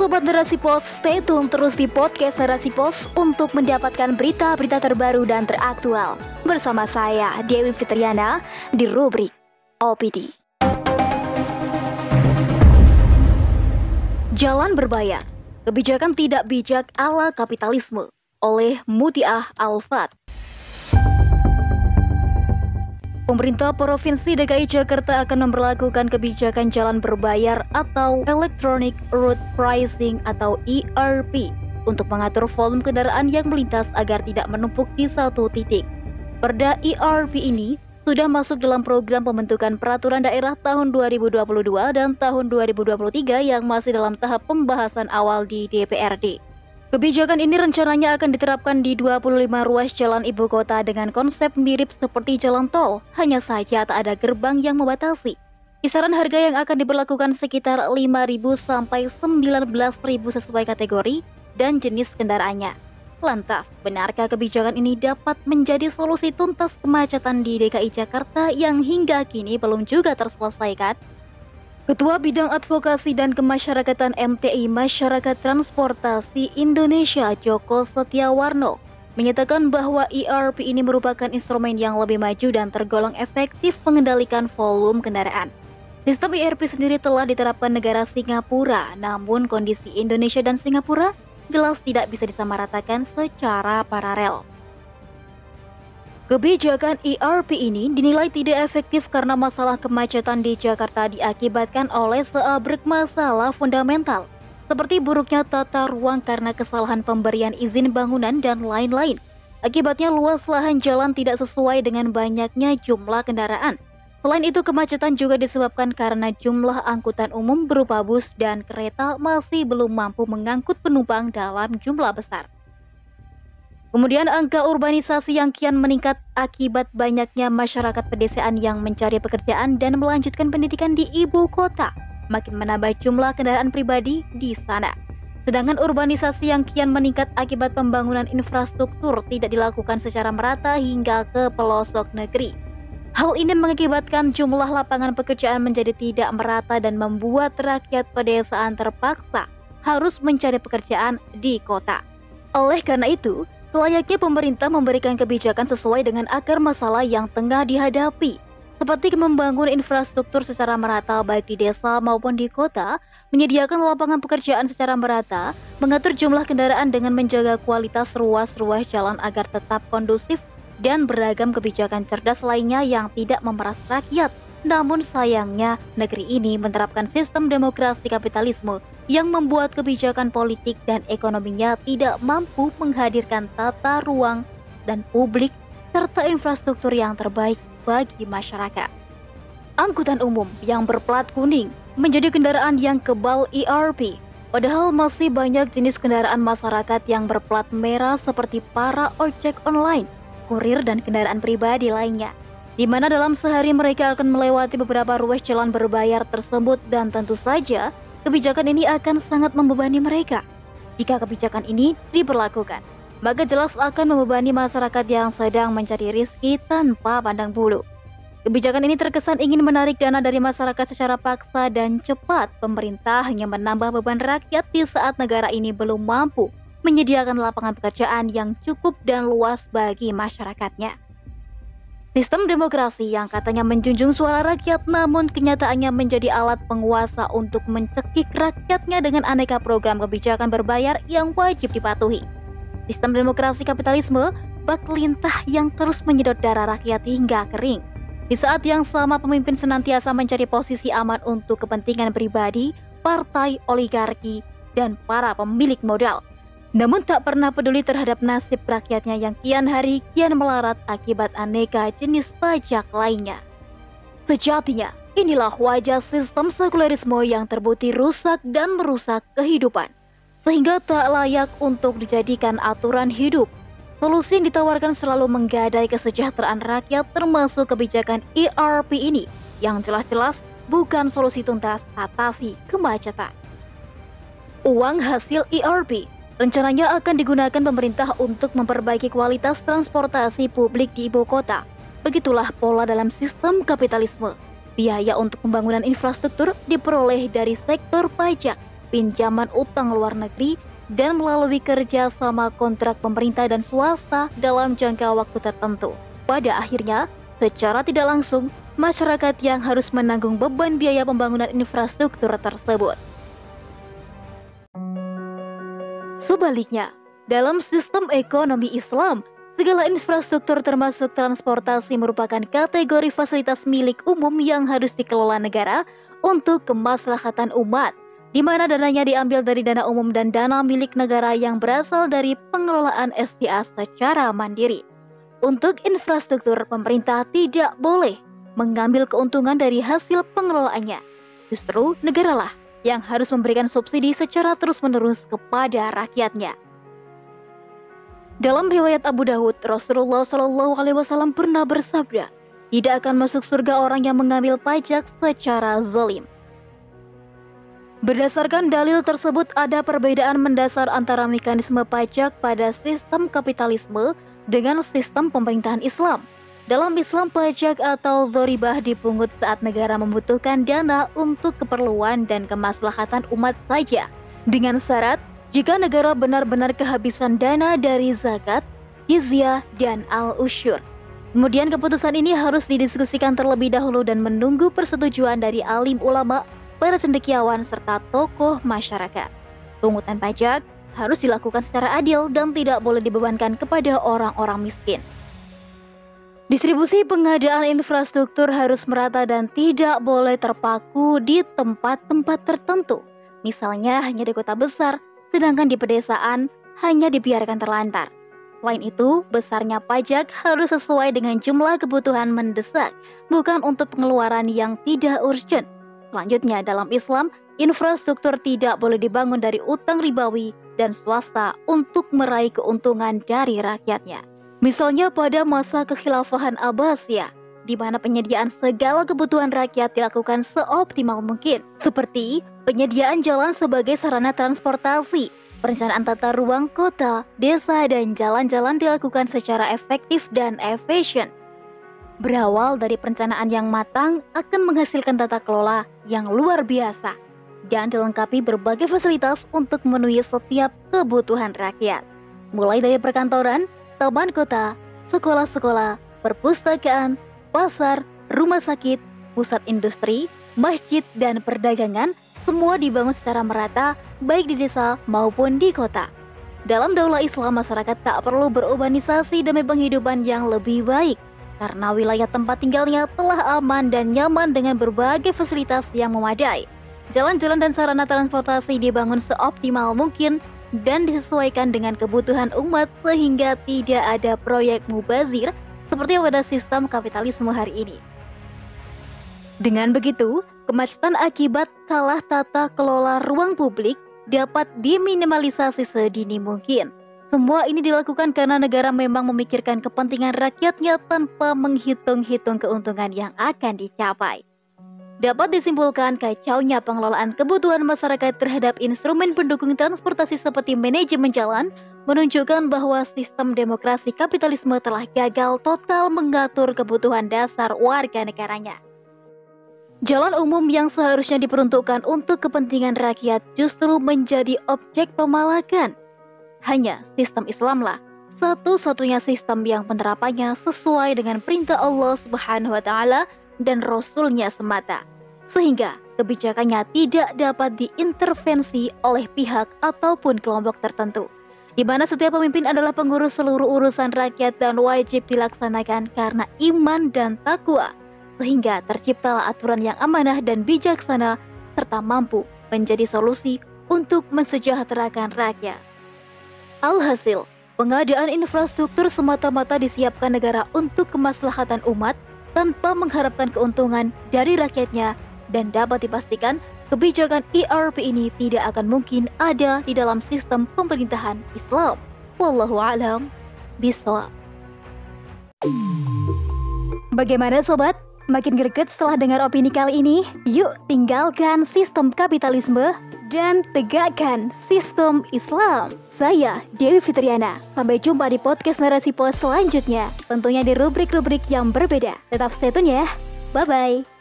Sobat Narasi Pos, stay tune terus di podcast Narasi Pos untuk mendapatkan berita-berita terbaru dan teraktual. Bersama saya, Dewi Fitriana, di rubrik OPD. Jalan berbayar, kebijakan tidak bijak ala kapitalisme oleh Mutiah Alfat. Pemerintah Provinsi DKI Jakarta akan memperlakukan kebijakan jalan berbayar atau Electronic Road Pricing atau ERP untuk mengatur volume kendaraan yang melintas agar tidak menumpuk di satu titik. Perda ERP ini sudah masuk dalam program pembentukan peraturan daerah tahun 2022 dan tahun 2023 yang masih dalam tahap pembahasan awal di DPRD. Kebijakan ini rencananya akan diterapkan di 25 ruas jalan ibu kota dengan konsep mirip seperti jalan tol, hanya saja tak ada gerbang yang membatasi. Kisaran harga yang akan diberlakukan sekitar 5.000 sampai 19.000 sesuai kategori dan jenis kendaraannya. Lantas, benarkah kebijakan ini dapat menjadi solusi tuntas kemacetan di DKI Jakarta yang hingga kini belum juga terselesaikan? Ketua Bidang Advokasi dan Kemasyarakatan MTI Masyarakat Transportasi Indonesia Joko Setiawarno menyatakan bahwa ERP ini merupakan instrumen yang lebih maju dan tergolong efektif mengendalikan volume kendaraan. Sistem ERP sendiri telah diterapkan negara Singapura, namun kondisi Indonesia dan Singapura jelas tidak bisa disamaratakan secara paralel. Kebijakan ERP ini dinilai tidak efektif karena masalah kemacetan di Jakarta diakibatkan oleh seabrek masalah fundamental, seperti buruknya tata ruang karena kesalahan pemberian izin bangunan dan lain-lain. Akibatnya luas lahan jalan tidak sesuai dengan banyaknya jumlah kendaraan. Selain itu kemacetan juga disebabkan karena jumlah angkutan umum berupa bus dan kereta masih belum mampu mengangkut penumpang dalam jumlah besar. Kemudian angka urbanisasi yang kian meningkat akibat banyaknya masyarakat pedesaan yang mencari pekerjaan dan melanjutkan pendidikan di ibu kota, makin menambah jumlah kendaraan pribadi di sana. Sedangkan urbanisasi yang kian meningkat akibat pembangunan infrastruktur tidak dilakukan secara merata hingga ke pelosok negeri. Hal ini mengakibatkan jumlah lapangan pekerjaan menjadi tidak merata dan membuat rakyat pedesaan terpaksa harus mencari pekerjaan di kota. Oleh karena itu, Selayaknya pemerintah memberikan kebijakan sesuai dengan akar masalah yang tengah dihadapi, seperti membangun infrastruktur secara merata baik di desa maupun di kota, menyediakan lapangan pekerjaan secara merata, mengatur jumlah kendaraan dengan menjaga kualitas ruas-ruas jalan agar tetap kondusif, dan beragam kebijakan cerdas lainnya yang tidak memeras rakyat. Namun sayangnya, negeri ini menerapkan sistem demokrasi kapitalisme yang membuat kebijakan politik dan ekonominya tidak mampu menghadirkan tata ruang dan publik serta infrastruktur yang terbaik bagi masyarakat. Angkutan umum yang berplat kuning menjadi kendaraan yang kebal ERP, padahal masih banyak jenis kendaraan masyarakat yang berplat merah seperti para ojek online, kurir, dan kendaraan pribadi lainnya di mana dalam sehari mereka akan melewati beberapa ruas jalan berbayar tersebut dan tentu saja kebijakan ini akan sangat membebani mereka. Jika kebijakan ini diberlakukan, maka jelas akan membebani masyarakat yang sedang mencari rizki tanpa pandang bulu. Kebijakan ini terkesan ingin menarik dana dari masyarakat secara paksa dan cepat. Pemerintah hanya menambah beban rakyat di saat negara ini belum mampu menyediakan lapangan pekerjaan yang cukup dan luas bagi masyarakatnya. Sistem demokrasi yang katanya menjunjung suara rakyat namun kenyataannya menjadi alat penguasa untuk mencekik rakyatnya dengan aneka program kebijakan berbayar yang wajib dipatuhi. Sistem demokrasi kapitalisme bak lintah yang terus menyedot darah rakyat hingga kering. Di saat yang sama pemimpin senantiasa mencari posisi aman untuk kepentingan pribadi, partai, oligarki, dan para pemilik modal namun tak pernah peduli terhadap nasib rakyatnya yang kian hari kian melarat akibat aneka jenis pajak lainnya. Sejatinya, inilah wajah sistem sekulerisme yang terbukti rusak dan merusak kehidupan, sehingga tak layak untuk dijadikan aturan hidup. Solusi yang ditawarkan selalu menggadai kesejahteraan rakyat termasuk kebijakan ERP ini yang jelas-jelas bukan solusi tuntas atasi kemacetan. Uang hasil ERP Rencananya akan digunakan pemerintah untuk memperbaiki kualitas transportasi publik di ibu kota. Begitulah pola dalam sistem kapitalisme. Biaya untuk pembangunan infrastruktur diperoleh dari sektor pajak, pinjaman utang luar negeri, dan melalui kerja sama kontrak pemerintah dan swasta dalam jangka waktu tertentu. Pada akhirnya, secara tidak langsung, masyarakat yang harus menanggung beban biaya pembangunan infrastruktur tersebut. Sebaliknya, dalam sistem ekonomi Islam, segala infrastruktur termasuk transportasi merupakan kategori fasilitas milik umum yang harus dikelola negara untuk kemaslahatan umat di mana dananya diambil dari dana umum dan dana milik negara yang berasal dari pengelolaan SDA secara mandiri. Untuk infrastruktur, pemerintah tidak boleh mengambil keuntungan dari hasil pengelolaannya. Justru negaralah yang harus memberikan subsidi secara terus-menerus kepada rakyatnya. Dalam riwayat Abu Dawud, Rasulullah Shallallahu Alaihi Wasallam pernah bersabda, tidak akan masuk surga orang yang mengambil pajak secara zalim. Berdasarkan dalil tersebut ada perbedaan mendasar antara mekanisme pajak pada sistem kapitalisme dengan sistem pemerintahan Islam. Dalam Islam, pajak atau zoribah dipungut saat negara membutuhkan dana untuk keperluan dan kemaslahatan umat saja. Dengan syarat, jika negara benar-benar kehabisan dana dari zakat, jizyah, dan al-usyur. Kemudian keputusan ini harus didiskusikan terlebih dahulu dan menunggu persetujuan dari alim ulama para cendekiawan serta tokoh masyarakat. Pungutan pajak harus dilakukan secara adil dan tidak boleh dibebankan kepada orang-orang miskin. Distribusi pengadaan infrastruktur harus merata dan tidak boleh terpaku di tempat-tempat tertentu. Misalnya hanya di kota besar, sedangkan di pedesaan hanya dibiarkan terlantar. Selain itu, besarnya pajak harus sesuai dengan jumlah kebutuhan mendesak, bukan untuk pengeluaran yang tidak urgent. Selanjutnya, dalam Islam, infrastruktur tidak boleh dibangun dari utang ribawi dan swasta untuk meraih keuntungan dari rakyatnya. Misalnya pada masa kekhilafahan Abbasiyah, di mana penyediaan segala kebutuhan rakyat dilakukan seoptimal mungkin, seperti penyediaan jalan sebagai sarana transportasi, perencanaan tata ruang kota, desa, dan jalan-jalan dilakukan secara efektif dan efisien berawal dari perencanaan yang matang akan menghasilkan tata kelola yang luar biasa dan dilengkapi berbagai fasilitas untuk memenuhi setiap kebutuhan rakyat. Mulai dari perkantoran, taman kota, sekolah-sekolah, perpustakaan, pasar, rumah sakit, pusat industri, masjid, dan perdagangan semua dibangun secara merata baik di desa maupun di kota. Dalam daulah Islam, masyarakat tak perlu berurbanisasi demi penghidupan yang lebih baik, karena wilayah tempat tinggalnya telah aman dan nyaman dengan berbagai fasilitas yang memadai. Jalan-jalan dan sarana transportasi dibangun seoptimal mungkin dan disesuaikan dengan kebutuhan umat sehingga tidak ada proyek mubazir seperti pada sistem kapitalisme hari ini. Dengan begitu, kemacetan akibat salah tata kelola ruang publik dapat diminimalisasi sedini mungkin. Semua ini dilakukan karena negara memang memikirkan kepentingan rakyatnya tanpa menghitung-hitung keuntungan yang akan dicapai. Dapat disimpulkan kacaunya pengelolaan kebutuhan masyarakat terhadap instrumen pendukung transportasi seperti manajemen jalan menunjukkan bahwa sistem demokrasi kapitalisme telah gagal total mengatur kebutuhan dasar warga negaranya. Jalan umum yang seharusnya diperuntukkan untuk kepentingan rakyat justru menjadi objek pemalakan hanya sistem Islamlah satu-satunya sistem yang penerapannya sesuai dengan perintah Allah Subhanahu wa taala dan rasulnya semata. Sehingga kebijakannya tidak dapat diintervensi oleh pihak ataupun kelompok tertentu. Di mana setiap pemimpin adalah pengurus seluruh urusan rakyat dan wajib dilaksanakan karena iman dan takwa. Sehingga terciptalah aturan yang amanah dan bijaksana serta mampu menjadi solusi untuk mensejahterakan rakyat. Alhasil, pengadaan infrastruktur semata-mata disiapkan negara untuk kemaslahatan umat tanpa mengharapkan keuntungan dari rakyatnya dan dapat dipastikan kebijakan ERP ini tidak akan mungkin ada di dalam sistem pemerintahan Islam. Wallahu alam bisawab. Bagaimana sobat? Makin greget setelah dengar opini kali ini? Yuk tinggalkan sistem kapitalisme dan tegakkan sistem Islam. Saya Dewi Fitriana. Sampai jumpa di podcast Narasi Pos selanjutnya. Tentunya di rubrik-rubrik yang berbeda. Tetap stay tune ya. Bye-bye.